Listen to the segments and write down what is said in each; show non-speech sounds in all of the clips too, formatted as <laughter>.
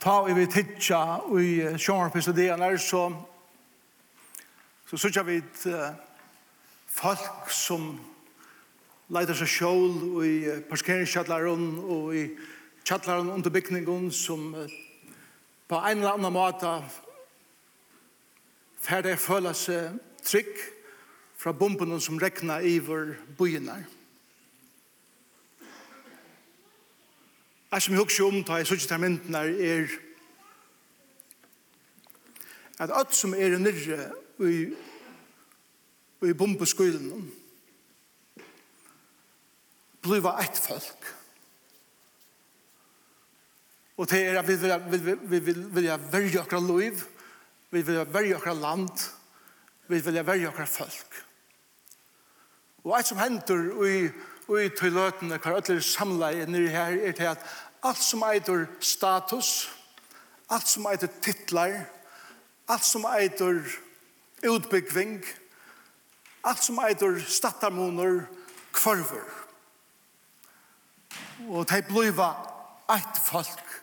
ta vi vid tidsja i sjånarpisodien er så så sykja vi uh, folk som leiter seg sjål i parkeringskjallaren og i kjallaren under bygningen som uh, på en eller annen måte ferdig føler seg trygg fra bomben som regner iver byen her. Jeg som husker om, da jeg så ikke mynden er at alt som er nyrre i, i bombeskolen bliva ett folk. Og det er at vi vil, vi, vi vil, vil verge akkurat liv, vi vil verge akkurat land, vi vil verge akkurat folk. Og alt som hender i og i tøyløtene, hver ødler samleie nere her, er til at alt som eitur status, alt som eitur titlar, alt som eitur utbyggving, alt som eitur stattarmoner, kvarver. Og de bliva eit folk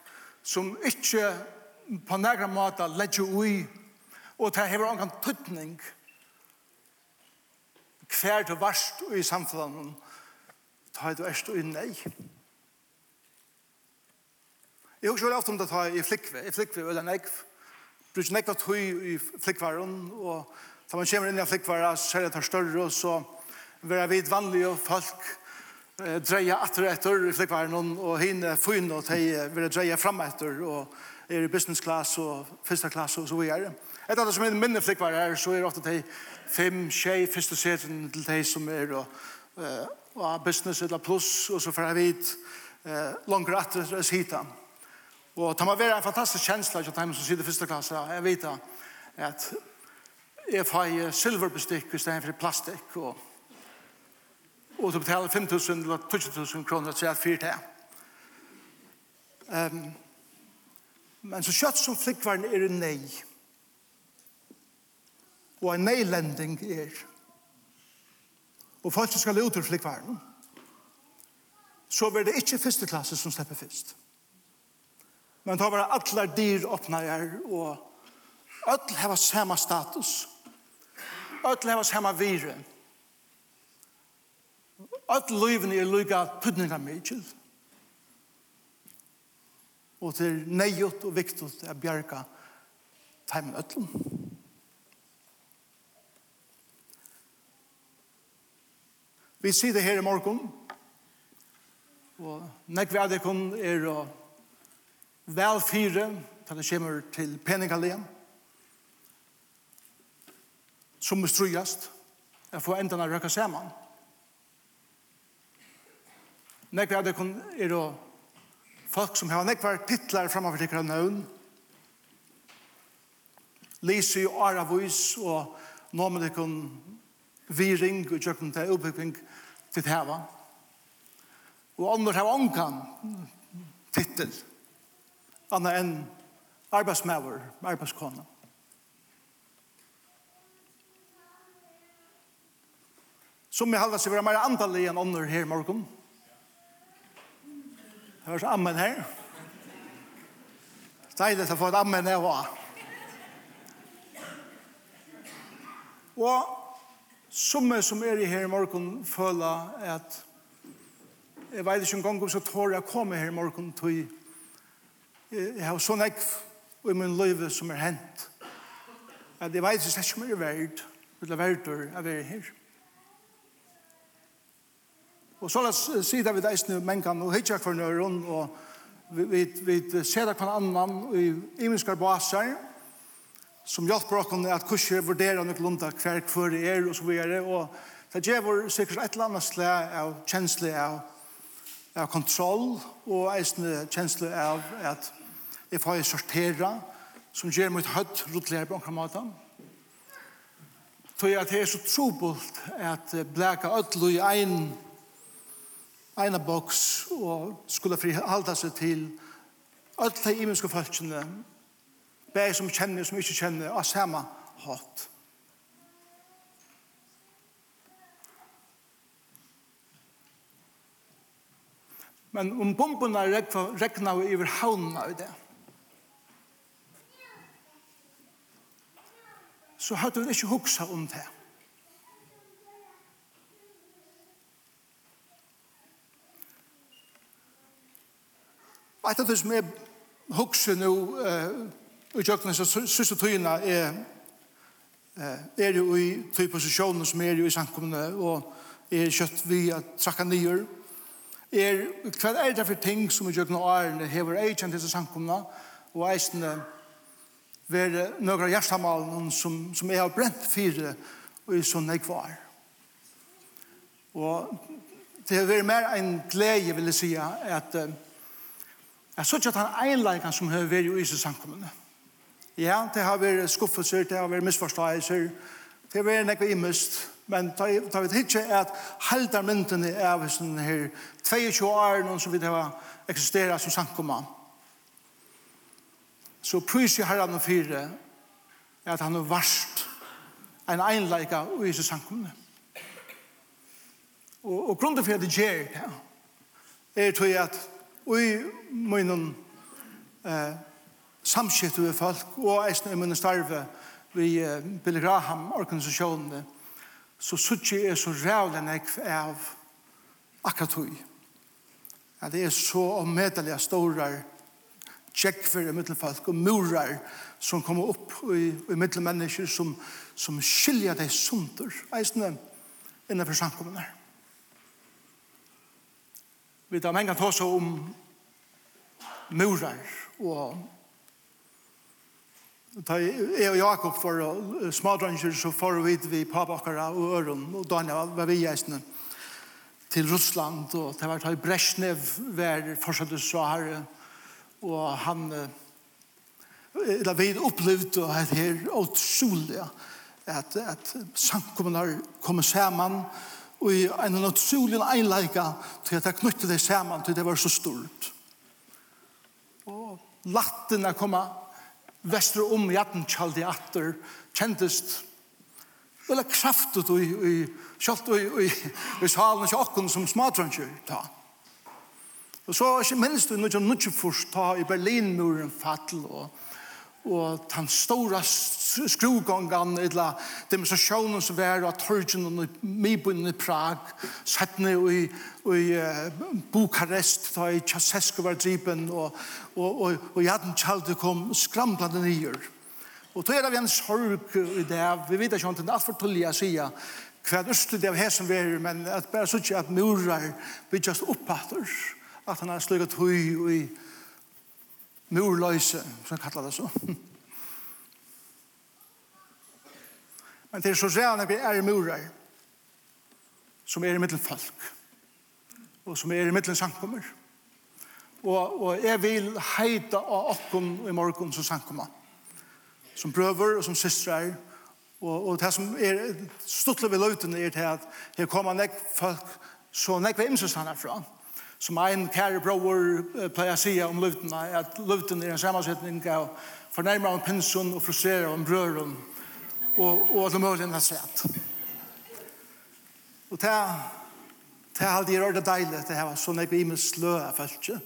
som ikkje på nægra måte ledger ui, og de hever angan tøtning hver til varst i samfunnet ta du erst og nei. i. Jeg husker ofte om det ta i flikve, i flikve eller nekv. Brukte nekva tøy i flikvaren, og da man kommer inn i flikvaren, så ser jeg det større, og så vera vid vanlige folk eh, dreie atter etter i flikvaren, og hine fyn og tei vera dreia fram etter, og er i business class og første class og så videre. Et av det som er minne flikvaren her, så er det ofte tei fem, tjei, første seten til tei som er, og og business eller plus, og så får jeg vidt eh, langere etter å si det. Og det må være en fantastisk kjensla til dem som sitter i første klasse. Jeg vet at jeg får silverbestikk i stedet for plastikk, og, og du betaler 5.000 eller 20.000 kroner til jeg fyrt her. Um, men så kjøtt som flikkvaren er en nei. Og en nei-lending er og folk som skal ut ur flikvaren, så blir det ikke første klasse som slipper først. Men da var det alle dyr åpna er, og alle har samme status. Alle har samme vire. Alle livene er lykka putninga mykje. Og til nøyot og viktot er bjerga teimen øtlom. Vi sitter her i morgen, og nekk vi er kun er å vel fire, da det kommer til peningalien, som er strøyast, er få enda av røkka sammen. Nekk vi er kun er å folk som har nekvar titlar framfor til nøvn, Lise og Aravis og nå med det kun vi ring og kjøkken til oppbygging til Teva. Og andre har ångan tittel, anna enn arbeidsmæver, arbeidskona. Som jeg halda seg være meira andalig enn ånder her i morgen. Det var så ammen her. Deilig å få et ammen her også. Og som er som er i her i morgen føler at jeg vet ikke en gang om så tår jeg komme her i morgen til jeg har sånn ekv i min liv som er hent at jeg vet ikke om jeg er verd eller verd å være her. Og så la oss si det vi deisne mennkene og hitja for nøyron og vi, vi, vi ser det hver annan i imenskar baser som hjelper oss at kurset vurderer noen lunda hver hver er og så videre. Og det gjør vår sikkert et eller annet slag av kjensle av, av kontroll og eisende kjensle av at jeg får sortera som gjør mitt høtt rotler på noen måte. Så jeg er så trobult at blæka ødlo i en ena boks og skulle frihalda seg til öll de imenske falskene Bæg som kjenner, som ikke kjenner, av samme hatt. Men om bombene regna vi over havnene i det, så hadde vi ikke huksa om det. Og etter det som jeg huksa nå, eh, i kjøkkenen så sørste tøyene er, er jo i tøy posisjonen som er jo i samkommende, og er kjøtt vi at trakka nyer. Er, hva er det for ting som i kjøkkenen og ærene hever ei kjent til samkommende, og eisende være noen av hjertemalen som, som er brent fire og i sånn jeg var. Og det har vært mer en glede, vil jeg si, at, at jeg så ikke at han einleikene som har vært i Isus samkommende. Ja, det har vært skuffelser, det har vært misforståelser, det har vært nekva imest, men det har vært ikke at halda myndene av sånne her 22 år noen som vi har eksisteret som sankomma. Så prys i herran og fire at han har varst en einleika og i seg sankomne. Og, og grunnen for at det gjør det er tror jeg at i munnen eh, samskiftet med folk, og eisne i munne starve vi Billy Graham-organisasjonene, så suttje er så rævlig nekv av akkurat hui. Ja, det er så ommedelige store tjekkfer i middelfolk og murar som kommer opp i, i middelmennesker som, som skiljer deg sunder, eisne innenfor samkommende. Vi tar mange tås om murar og Da jeg og Jakob for smadranger, så får vi vi pabakkara og øren, og Daniel var vi gjeisene til Russland, og det var da Brezhnev var fortsatt så her, og han, da vi opplevde det her utrolig, at, at samkommunar kom sammen, og i en utrolig einleika til at jeg knyttet det sammen, til det var så stort. Og latten er kommet vestre om jatten kjaldi atter, kjentist vel kraftet i, i, kjalt i, i, i salen og okken som smatranger ta. Og så, ikke minst, i 1994 ta i Berlinmuren fattel og og den store skrugångan eller demonstrationen som var av torgen og mibunnen i Prag settene i, i uh, Bukarest da i Tjasesko var dripen og, og, og, og Jaden Tjaldi kom skramplande nyer og tog er av en sorg i det vi vet ikke om det er alt for tullig å si hva er det av her som er men at bare sånn at murar just oppater at han har slukket hui og i murløse, som han kallar det så. <laughs> Men det er så rævn at vi er murer, som er i middelen folk, og som er i middelen sankommer. Og, og jeg vil heita av okken i morgen som sankommer, som prøver og som systrar, og, og det som er stuttelig ved løytene er til at her kommer nek folk, så nek vi imsøstander fra, og Som en kære bror pleier å si om løvden, at løvden er en sammansetning av fornærmer om pensjon og frustrerer om brøren og, og alle mulighetene sett. Og det Det er alltid rørte deilig at det var sånn jeg blir med slø av følelse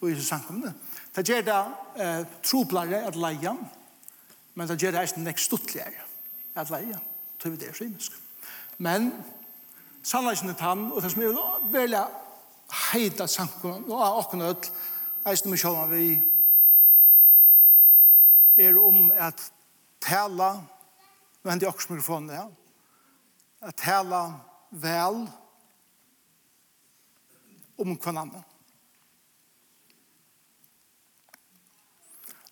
og i samkomne. Det gjør det eh, troblare at leie, men det gjør det eisen nek stuttligere at leia. Det er det synisk. Men sannleggen er tann, og det som er veldig heita sankum og av öll ødel, eisen med vi, er om at tala, nu hendi okkur også mikrofonen at tala vel om kvann annan.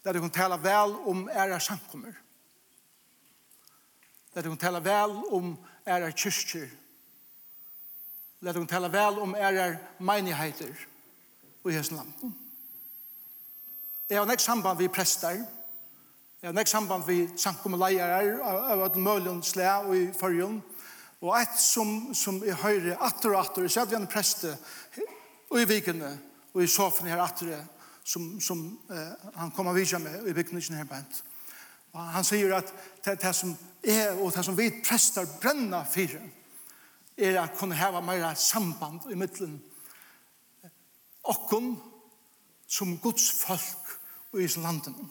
Der du kan tala vel om æra sankumur Der du kan tala vel om æra kyrkjer Let dem tala vel om era menigheter i hessen land. Jeg har nek samband vi prester. Jeg har nek samband vi samkommeleier av et møljen slæ og i førjen. Og et som, som jeg høyre atter og atter, så hadde vi en preste og i vikene og i sofen her atter som, som eh, han kom av vidja med i bygningen her bænt. Og han sier at det, det som er og det som vi prester brenner fyren er at kunne hava meira samband i middelen okkon som Guds folk i landen.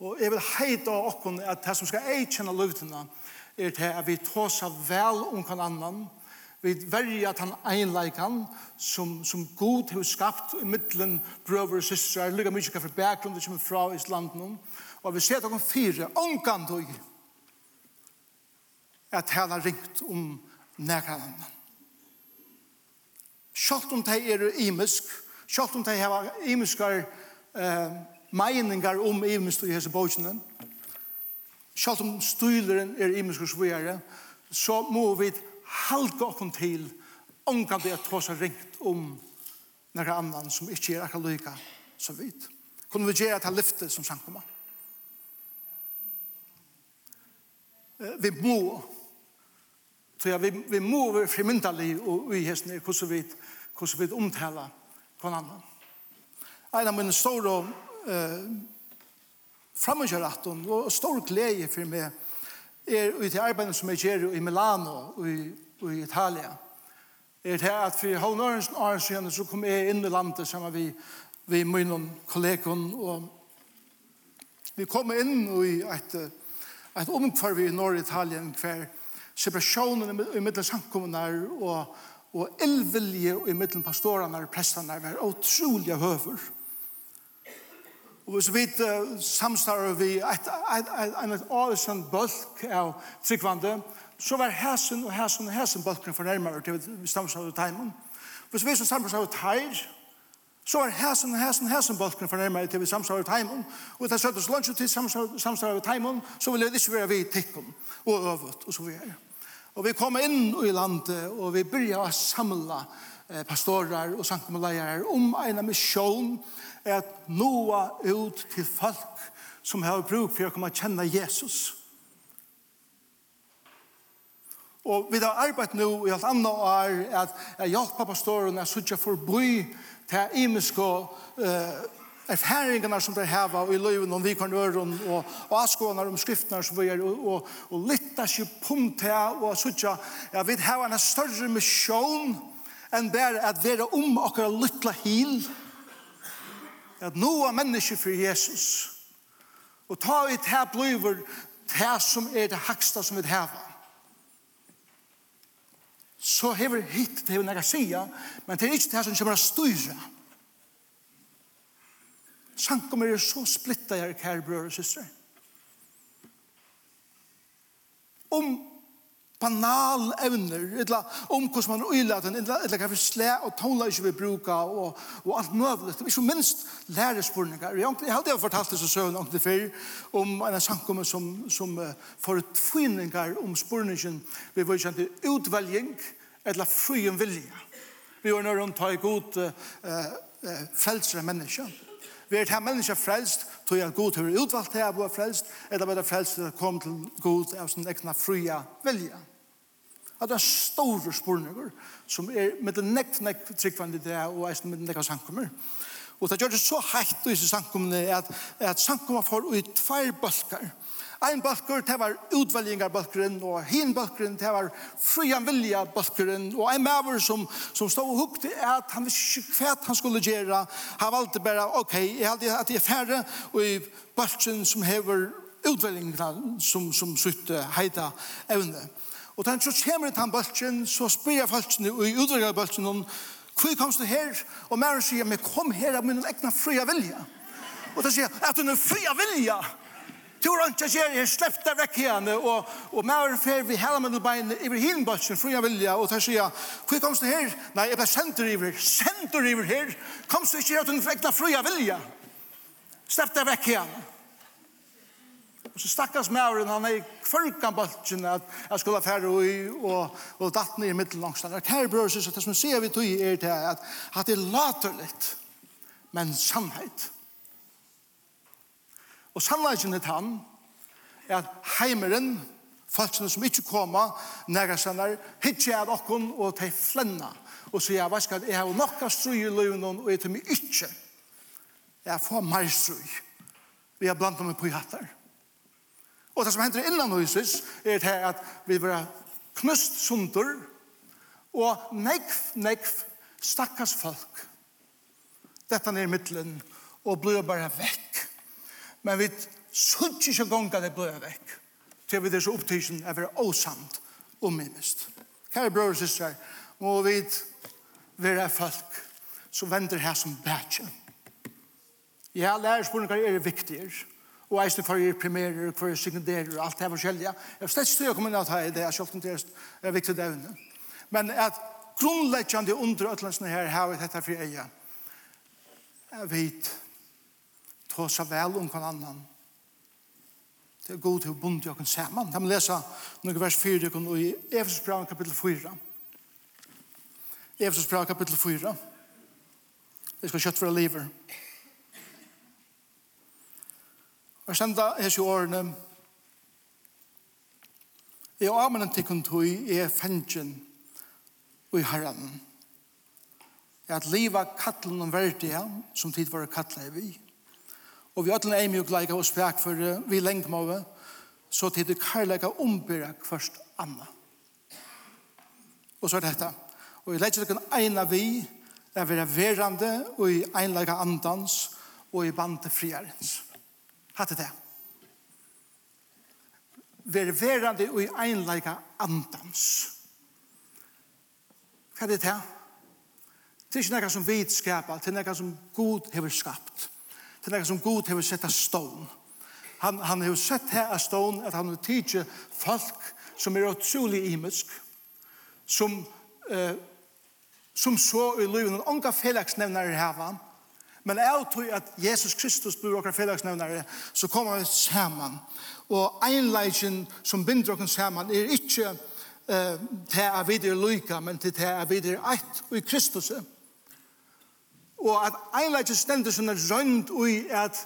Og jeg vil heita okkon at det som skal eikjenne løvdina er til at vi tåsa vel om kan annan, vi verja at han einleikan som, som god har skapt i middelen brøver og systrar, lykka mykje kaffe bakgrunn som er fra Islanden, og vi ser at okkon fire, omgang tog, at hela ringt om nægra annan. Sjalt om de er imisk, sjalt om de har imiskar eh, meiningar om imisk i hese bøkene, sjalt om styleren er imisk og svigare, så må vi halga okken til omgang det at ta seg ringt om nægra annan som ikke er akkur lyka så vidt. Kunne vi gjøre at han lyfte som samkommer? Vi må Så ja, vi, vi må være fremyndelige og uihestene hvordan vi, hvordan vi omtaler hver hverandre. En av mine store eh, fremmedgjøretten og stor glede for meg er ut i arbeidet som jeg gjør i Milano og i, og i Italia. Er det at for halv halvnørens år siden så kom jeg inn i landet sammen med vi mine kollegaen og vi kom inn i et, et omkvarv i Norge-Italien hver separationen i middelen samkommunar og, og elvilje i middelen pastorene og prestene var utrolig høver. Og hvis vi samstarver vi et, et, et, et, et bølg av tryggvande, så var hæsen og hæsen og hæsen bølgen fornærmere til vi samstarver teimen. Hvis vi som samstarver teir, så var hæsen og hæsen og hæsen bølgen fornærmere til vi samstarver teimen. Og hvis jeg søtter så langt til samstarver teimen, så vil det ikke være vi tikkum og øvet og så videre. Og vi kom inn i landet, og vi begynte å samla pastorer og sankumleier om en misjon at noa ut til folk som har bruk for å komme kjenne Jesus. Og vi har arbeidt nå i alt annet år at jeg hjelper pastoren at jeg sitter forbi til imiske uh, erfaringarna som det här var i löven om vi kan göra och, och askånar om skrifterna som vi är och, och, och lytta sig punkt här och så att jag vet här en större mission än bara att vara om och att lytta hil. Att nå människor för Jesus och ta ut här blöver det som är det högsta som vi har så har vi hit det hever nega sia men det är inte det som kommer att styra Sankommer er så splittet her, kære brød og søstre. Om banal evner, eller om hvordan man øyler den, eller hva for slæ og tonler ikke vi bruker, og, og alt mulig. Det er ikke minst lærespurninger. Jeg har aldri fortalt det så søvn om det før, om en sankommer som, som uh, får tvinninger om spurningen vi var kjent utvelging, eller frien vilje. Vi gjør noe å ta i god uh, uh, frelsere mennesker. Vi er til menneske frelst, tog jeg at Gud har utvalgt til å være frelst, eller bare frelst til å komme til god av sin egna fria vilja. At det er store spørninger som er med det nekk, nekk tryggvandig det og eisen med det nekk av sankummer. Og det gjør det så heitt i disse sankummene at, at sankummer får ut tvær bølgar. Ein bøkker, det var utvelgingar-bøkkeren, og hin bøkkeren, det var frian vilja-bøkkeren, og ein maver som, som stod og hukte at han visste ikke hva han skulle gjøre. Han valgte bare, ok, jeg hadde at jeg er færre, og i bøkken som hever utvelgingar som, som sutte heita evne. Og den så kommer til han bøkken, så spyr jeg bøkken, og i utvelgingar-bøkken, hvor kom du her? Og maver sier, men kom her av min egna fria vilja. Og da sier jeg, at du er fria vilja. Ja Du har ikke gjør, jeg slefter vekk igjen, og, og med å fer vi hele med bein i hinbøtsen, fri jeg vilja, og der sier, hvor kom du her? Nei, jeg ble sendt deg iver, senter iver her, Kom du ikke her, at hun fikk fri jeg vilja. Slipp deg vekk igjen. Og så stakkars mauren, han er i kvørkan bøtsen, at jeg skulle ha færre ui, og, og datt ned i middellangstand. Og her brøs, det som sier vi tog er til, at, at det er laterligt, men sannhet. Og sannleggen er han, er at heimeren, folkene som ikke kommer, nære sannar, hitje er okken og til flenna. Og så jeg vet at jeg har nok av strøy i løven, og jeg tar meg ikke. Jeg får mer strøy. Vi har blant meg på i hattar. Og det som hender innan huset, er det at vi var knust sunder, og nekv, nekv, stakkars folk. Dette er middelen, og blir bare vekk Men vi sutt ikke gonga det bløy vekk. Til vi er så opptidsen er være åsamt og mimist. Kære bror og systrar, må vi være folk som venter her som bætje. Ja, lærerspurningar er viktige. Og eisne for er primerer, for er sekunderer, og alt det er forskjellige. Jeg har slett støy å komme inn at det er selv om det er viktig det evne. Men at grunnleggjande under øtlandsene her har vi dette fri eia. Jeg vet, tåsa vel om hver annan. Det er god til å bunde oss sammen. Da må lese noen vers 4 i Efesus brev kapittel 4. Efesus brev kapittel 4. Det skal kjøtt for livet. Og senda hese årene Jeg amenen tikkun tui er fengjen og i herran. at liva kattlen om verdia som tid var kattla i vi og vi ætlen eimi og leika og spek for vi lengmove, så til det karlæka ombyra kvørst anna. Og så er dette. Og vi legger dere eina vi, er vera verande og i einleika andans og i bante friarens. Hatt det. Vera verande og i einleika andans. Hva er det til? Det er ikke noe som vi skapar, det er noe som Gud har skapt til noe som god har sett av stån. Han, han har sett her av stån at han har tidsi folk som er utrolig imisk, som, eh, som så i livet, og unga felagsnevnare hava, men jeg tror at Jesus Kristus blir okra felagsnevnare, så kommer vi saman. Og einleisen som binder okra saman er ikke eh, til jeg videre lyka, men til jeg videre eit og i Kristus. Kristus og at einleitje stendur sånne røynd ui at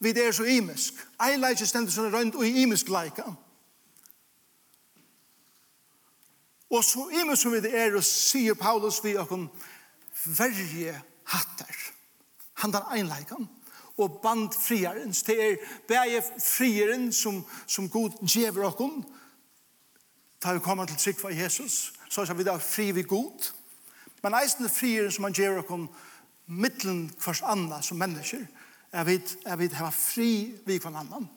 vi er så imisk. Einleitje stendur sånne røynd ui imisk leika. Og så imisk som vi er, og sier Paulus vi okon verje hattar. Han den einleikan og band friarens. Det er bæje friaren som, som god djever okon. Da vi kommer til trygg for Jesus, så er vi da fri vi god. Men eisen friaren som han djever okon, mittlen kvars anna som mennesker, er vi, er vi hava fri vi kvann annan.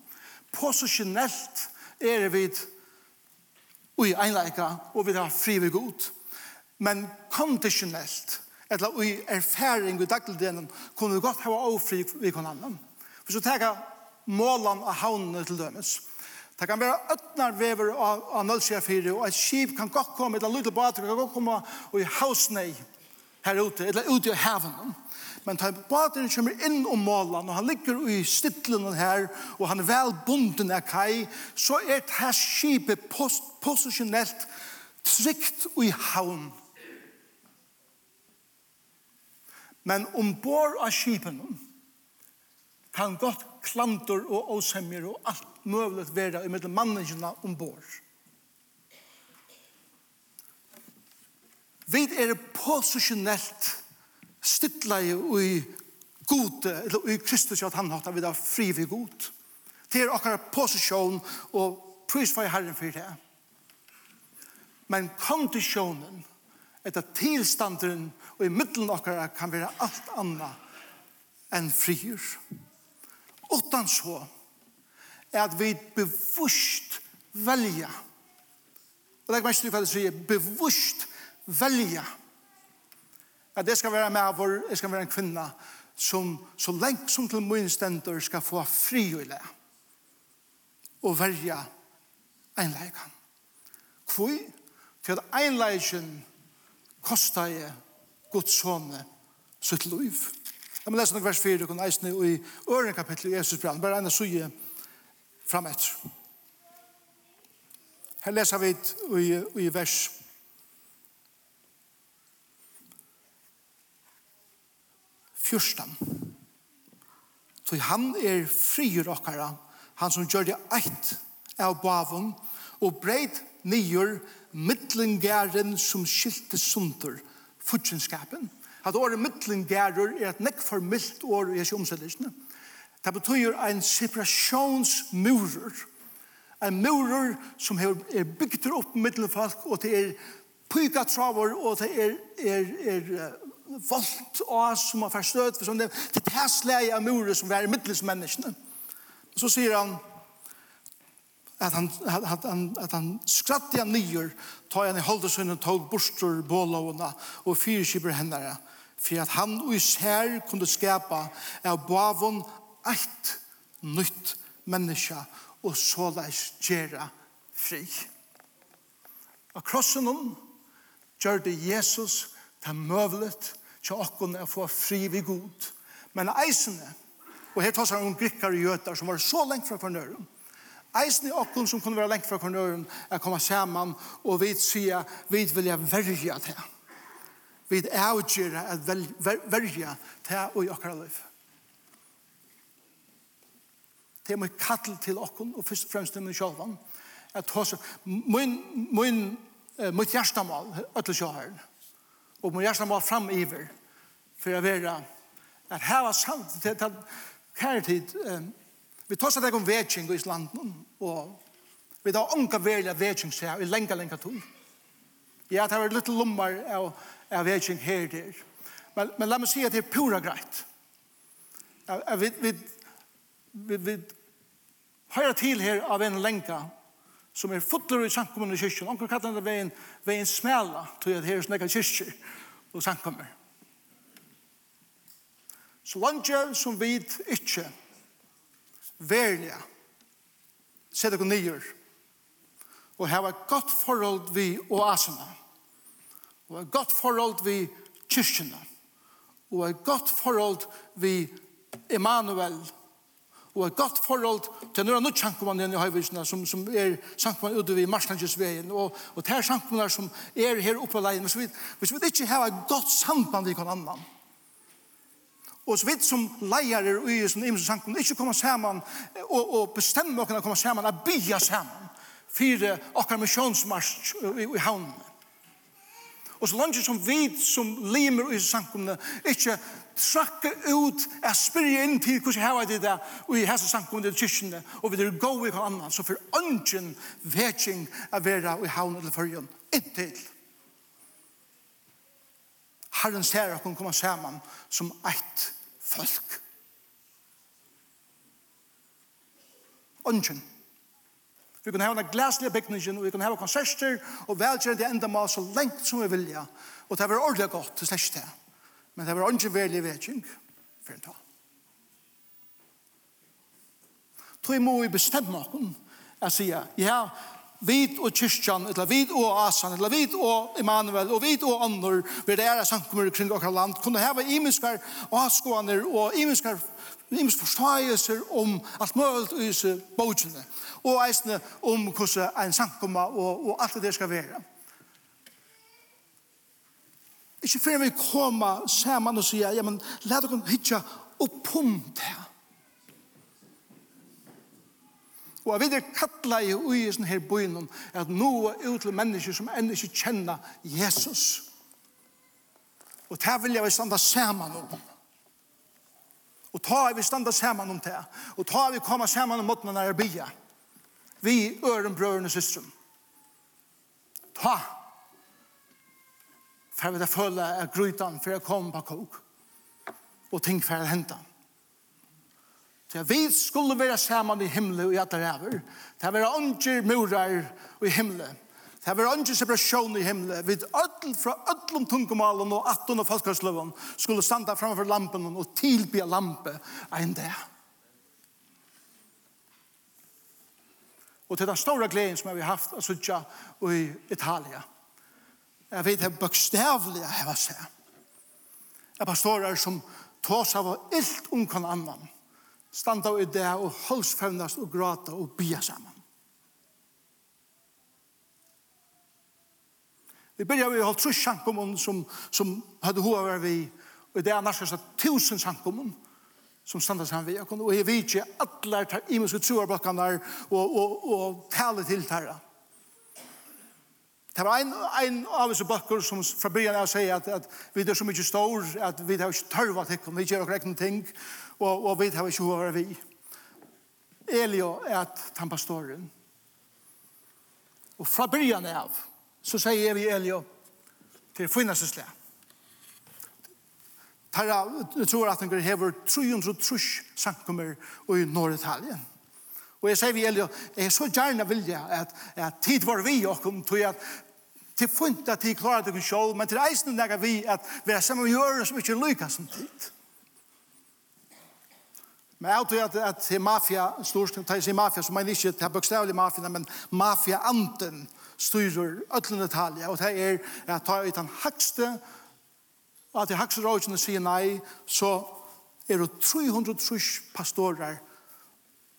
Posisjonelt er vi ui einleika, og vi hava fri vi god. Men konditionellt, eller ui erfaring i dagligdelen, kunne vi godt hava ofri vi kvann annan. For så tega målan av haunene til dømes. Det kan være øtnar vever av, av nølsja og et skip kan godt komme, eller lydel båt kan godt komme, og i hausnei her ute, eller ute i havnen. Men tar båten kommer inn om målen, og han ligger i stittlen her, og han er vel bunden av kai, så er det her skipet post, posisjonelt trygt i havn. Men ombord av skipen kan godt klantor og åsemmer og alt mulig være i mellom mannene ombord. Vi er posisjonelt stilla i ui gode, eller ui Kristus, at han hatt av vidar fri vi god. Det er akkar posisjon og pris for herren for det. Men kondisjonen, etter tilstanderen og i middelen akkar kan være alt anna enn frier. Utan så er at vi bevusst velja. Og det er ikke mest til hva det sier, bevusst velja. Bevusst velja At det skal være med vår, det skal være en kvinne som så lengt som til min stender skal få fri og le og verja einleikan. Hvor? for at einleikan kostar jeg Guds sånne sitt liv. Jeg må lese noen vers 4, kun eisne i øren kapittel i Jesus brann, bare en av suje fram etter. Her leser vi i, i vers 4, 14. Så han er frier okkara, han som gjør det eit av bavun, og breit nyer mittlingæren som skilte sunder futsinskapen. At året mittlingærer er et nekk for mildt år i hans omsettelsen. Det betyr en separasjonsmurer. En murer som er bygd opp mittelfolk, og det er pyka travar, og det er, er, er volt og som har forstøtt for sånn det til tæsleie av murer som er i middelsmenneskene. Så sier han at han, at han, at han skratte han nyer, ta han i holdesønnen, tog borster, bålovene og fyrkipper hendene, for at han og især kunne skapa av bavon eit nytt menneske og så leis gjøre fri. Og krossen om gjør det Jesus Det er møvlet til åkken å få fri ved god. Men eisene, og her tar seg om grikkar og gjøter som var så lengt fra fornøren, eisen i åkken som kunne være lengt fra kvarnøren, er kommet sammen, og vi sier, vi vil jeg verja til. Vi er avgjøre at verja til og i åkker liv. Det er mye kattel til åkken, og først og fremst til min sjølvann, at hos, min, min, mitt hjertemål, ødelig sjøhøren, Og må hjertet må fram iver for å være at her var sant til til her tid vi tar seg om vetsing i Islanden og vi tar unga velja vetsing seg i lenge, lenge tog. Ja, det var litt lommar av, av vetsing her der. Men, men la meg si at det er pura greit. Vi, vi, vi, vi høyre til her av en lenka som er fotler i samkommunen i kyrkjen. Onker kallar det veien, veien smela, tog at her er snakka kyrkjer og samkommer. Så langt som vi ikke verlige sette oss nyer og hava et godt forhold vi oasene og et godt forhold vi kyrkjene og et godt forhold vi Emanuel og et godt forhold til noen av sjankkommunen i Høyvisene som, som er sjankkommunen ute ved Marslandsveien og, og det er sjankkommuner som er her oppe av leien. Hvis vi, hvis vi ikke har et godt samband med noen annen og så vidt som leier og i som imens sjankkommunen ikke kommer sammen og, og bestemmer å komme sammen og bygge sammen. Fire okkar misjonsmarsj i, i havnen. Og så langt som vi som limer i samkomne ikke trakke ut er spyrje inn til hvordan jeg har det der og i hese samkomne i kyrkjene, og vi er gå i hva annan. Så for ønsken vetsing er vera i havn eller fyrjen inntil Herren ser at hun kommer sammen som eit folk Ønsken Vi kan hava en glaslig byggning, og vi kan hava konserter, og velkjørende enda mal så lengt som vi vilja. Og det var ordentlig godt, det slags det. Men det var ikke veldig vedkjeng for en ta. Tog må vi bestemme noen, jeg sier, ja, vid og kyrkjan, eller vid og asan, eller vid og Emanuel, og vid og andre, ved det er samkommer kring okra land, kunne hava imiskar og skoaner og imiskar nimmst forståelser om alt mulig i disse bøkene, og eisene om hvordan en samkomma og, og alt det skal være. Ikke før vi kommer sammen og sier, ja, men la dere hitja oppom det. Og jeg vil kattla i ui i sånne her byen at noe ut til mennesker som enda ikke kjenner Jesus. Og det vil jeg være standa sammen om. Og ta vi standa saman om det. Og ta vi koma saman om måten når jeg bia. Vi øren brøren og systrum. Ta. For vi da føle er grytan for jeg kom på kog. Og ting for jeg hentan. Så vi skulle være saman i himmelen og i alle ræver. Det er være murer murar i himmelen. Det var ikke separasjon i himmelen. Vi ødel fra ødelom tungomalen og atten og folkesløven skulle standa framfor lampen og tilby lampe enn det. Og til den store gleden som vi har haft av Sudja og i Italia. Jeg vet det er bøkstavlig jeg har sett. Jeg pastorer som tås av og illt om hver annan. Standa i det og holdsfevnast og gråta og bia sammen. Vi börjar vi holdt trus sankommun som, som hadde hova var vi, og det er nærmest tusen sankommun som standa saman vi. Og jeg vet ikke alle tar imenske troarbakkanar og, og, og tale til tæra. Det var en, en av disse bøkker som fra byrjan av sier at, at vi er så mye stor, at vi har ikke tørva til vi gjør okkur egne ting, og, og vi har ikke hovar vi. Elio er at han pastoren. Og fra byrjan av, så sier evangeliet til finnes slag. Tarra tror at han hever 330 sankummer i Nord-Italien. Og jeg sier vi, Elio, jeg så gjerne vilja at, at tid var vi okkom, tog at til funnet at tid klarer dere selv, men til eisen nega vi at vi er sammen gjøre som ikke lykka som tid. Men jeg tror at, at mafia, storskrivet, det er mafia, som man ikke, det er bokstavlig mafia, men mafia-anten, mafia styrer ötlen detaljer, og det er at ta ut den hakste, og at de hakste rådgjene sier nei, så er det 300 pastorer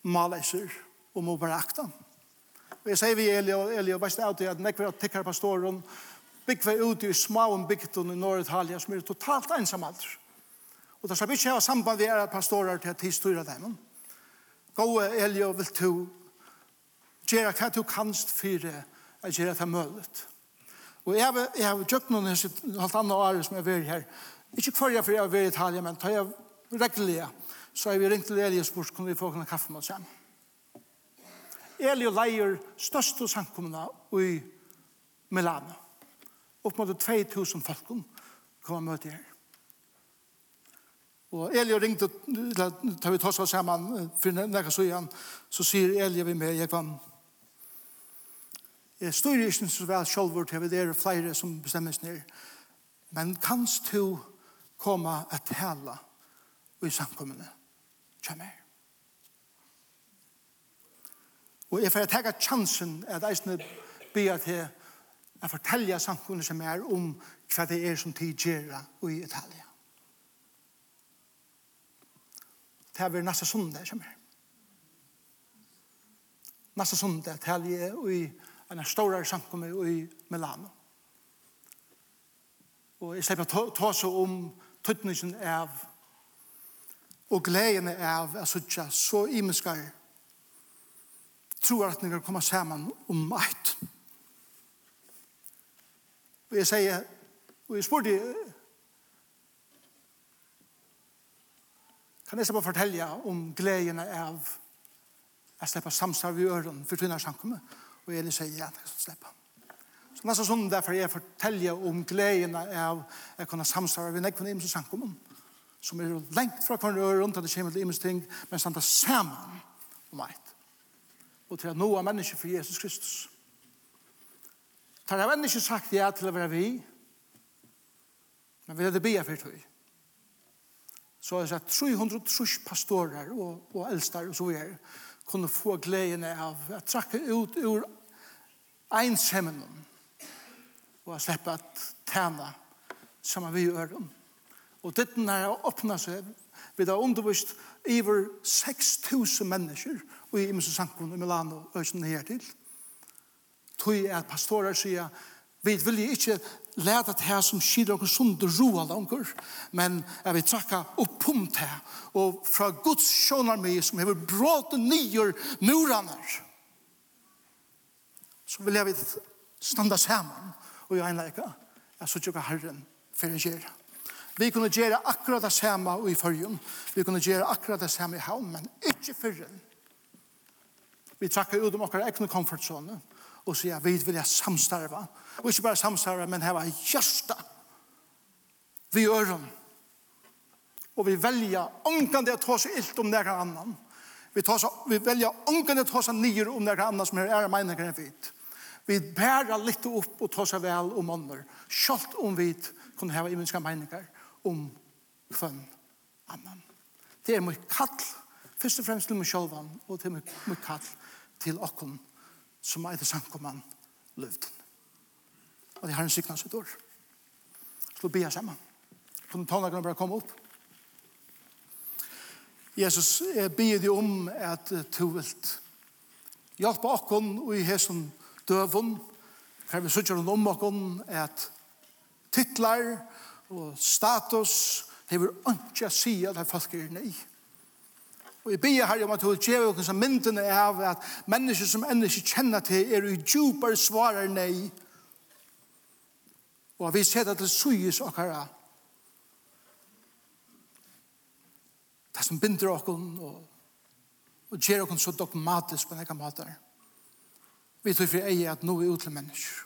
maleiser og må bare akta. Og jeg sier vi Eli og Eli og veist av at nekver at tikkar pastoren byggve ut i smaun bygden i Norr-Italia som er totalt ensamhalder. Og det skal vi ikke ha samband vi er at pastorer til at de styrer dem. Gå Eli og vil to gjøre hva du kanst for at gjøre det mulig. Og jeg har, jeg har gjort noen hese halvt andre år som jeg har vært her. Ikke hver jeg for jeg har vært i Italia, men tar jeg reglelig. Så har vi ringt til Eli og spurt, kunne vi få noen kaffe med oss hjem? Eli og leier største samkommende i Milano. Opp mot 2000 folk kom og møte her. Og Eli ringte, da vi tar oss sammen, for når så igjen, så sier Eli vi med, jeg vann, Jeg styrer ikke så vel selv til det er flere som bestemmes ned. Men kanst du komme at tale i samkommende? Kjem her. Og jeg får ta chansen at jeg eisne bia til å fortelle samkommende som er om hva det er som tid gjør i Italia. Det er nesten sånn det kommer. Nesten sånn det er i Italia en stor samkomme i Milano. Og jeg slipper å ta seg om tøtningen av og gleden av at sånn så imenskar tror at de kan komme sammen om eit. Og jeg sier, og jeg spurte kan jeg bare fortelle om gleden av at slipper samstarve i øren for tøtninger samkommet? Og Og Elin sier, ja, det skal slippe. Så nästa sånn derfor jeg forteller om gleden av å kunne samstare ved nekvene imens og sankommen, som er lengt fra hverandre og rundt at det kommer til imens ting, men samt er sammen om eit. Og til at noe av mennesker for Jesus Kristus. Tar jeg mennesker sagt ja til å være vi, men vil jeg det be for tog. Så har jeg sett 300 pastorer og, og eldster og så videre kunne få gleden av å trakke ut ur enskjemmen og å slippe at tjene som vi gjør dem. Og dette er å åpne seg vi har undervist over 6.000 mennesker og i Imse Sankon i Milano og øyne her til. Tøy er at pastorer sier vi vil ikke leta til her som skir dere sunde roa langer, men jeg vil trakka opp om det, og fra Guds sjånar meg, som hever bråte nyer muraner, så vil jeg vil standa saman, og jeg enleika, jeg så tjukka herren, for jeg gjerra. Vi kunne gjøre akkurat det samme i førjen. Vi kunne gjøre akkurat det samme i havn, men ikke førjen. Vi trakka ut om okkar egne komfortzone og sier vi vil jeg samstarve. Og ikke bare samstarve, men heva hjørsta vi gjør dem. Og vi velger omkant det å ta seg ilt om nærkere annan. Vi, tar så, vi velger omkant det å ta seg nye om nærkere annan som er ære meninger enn vidt. Vi bærer litt opp og ta seg vel om ånder. Sjalt om vi kunne ha imenska meninger om kvann annan. Det er mye kall, først og fremst til meg selv, og det er mye kall til okken som er det samkomman løvd. Og det har en sykna sitt år. Så be jeg sammen. Så den tånagene bare komme opp. Jesus, jeg ber deg om at du vil hjelpe okken og i hesen døven, for vi sitter om okken at titlar og status hever ikke å si at det folk er nøy. Og jeg ber her om at hun gjør oss som myndene av at mennesker som enda ikke kjenner til er i djupere svarer nei. Og vi ser det til suyes og herre. Det som binder oss og, og gjør oss så dogmatisk på denne måten. Vi tror for ei at nå er ut til mennesker.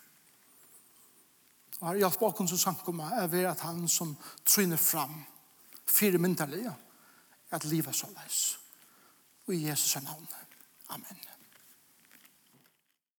Og har hjelper oss som samkommer er ved at han som tryner fram fire myndelige at livet så leis i Jesus navn. Amen.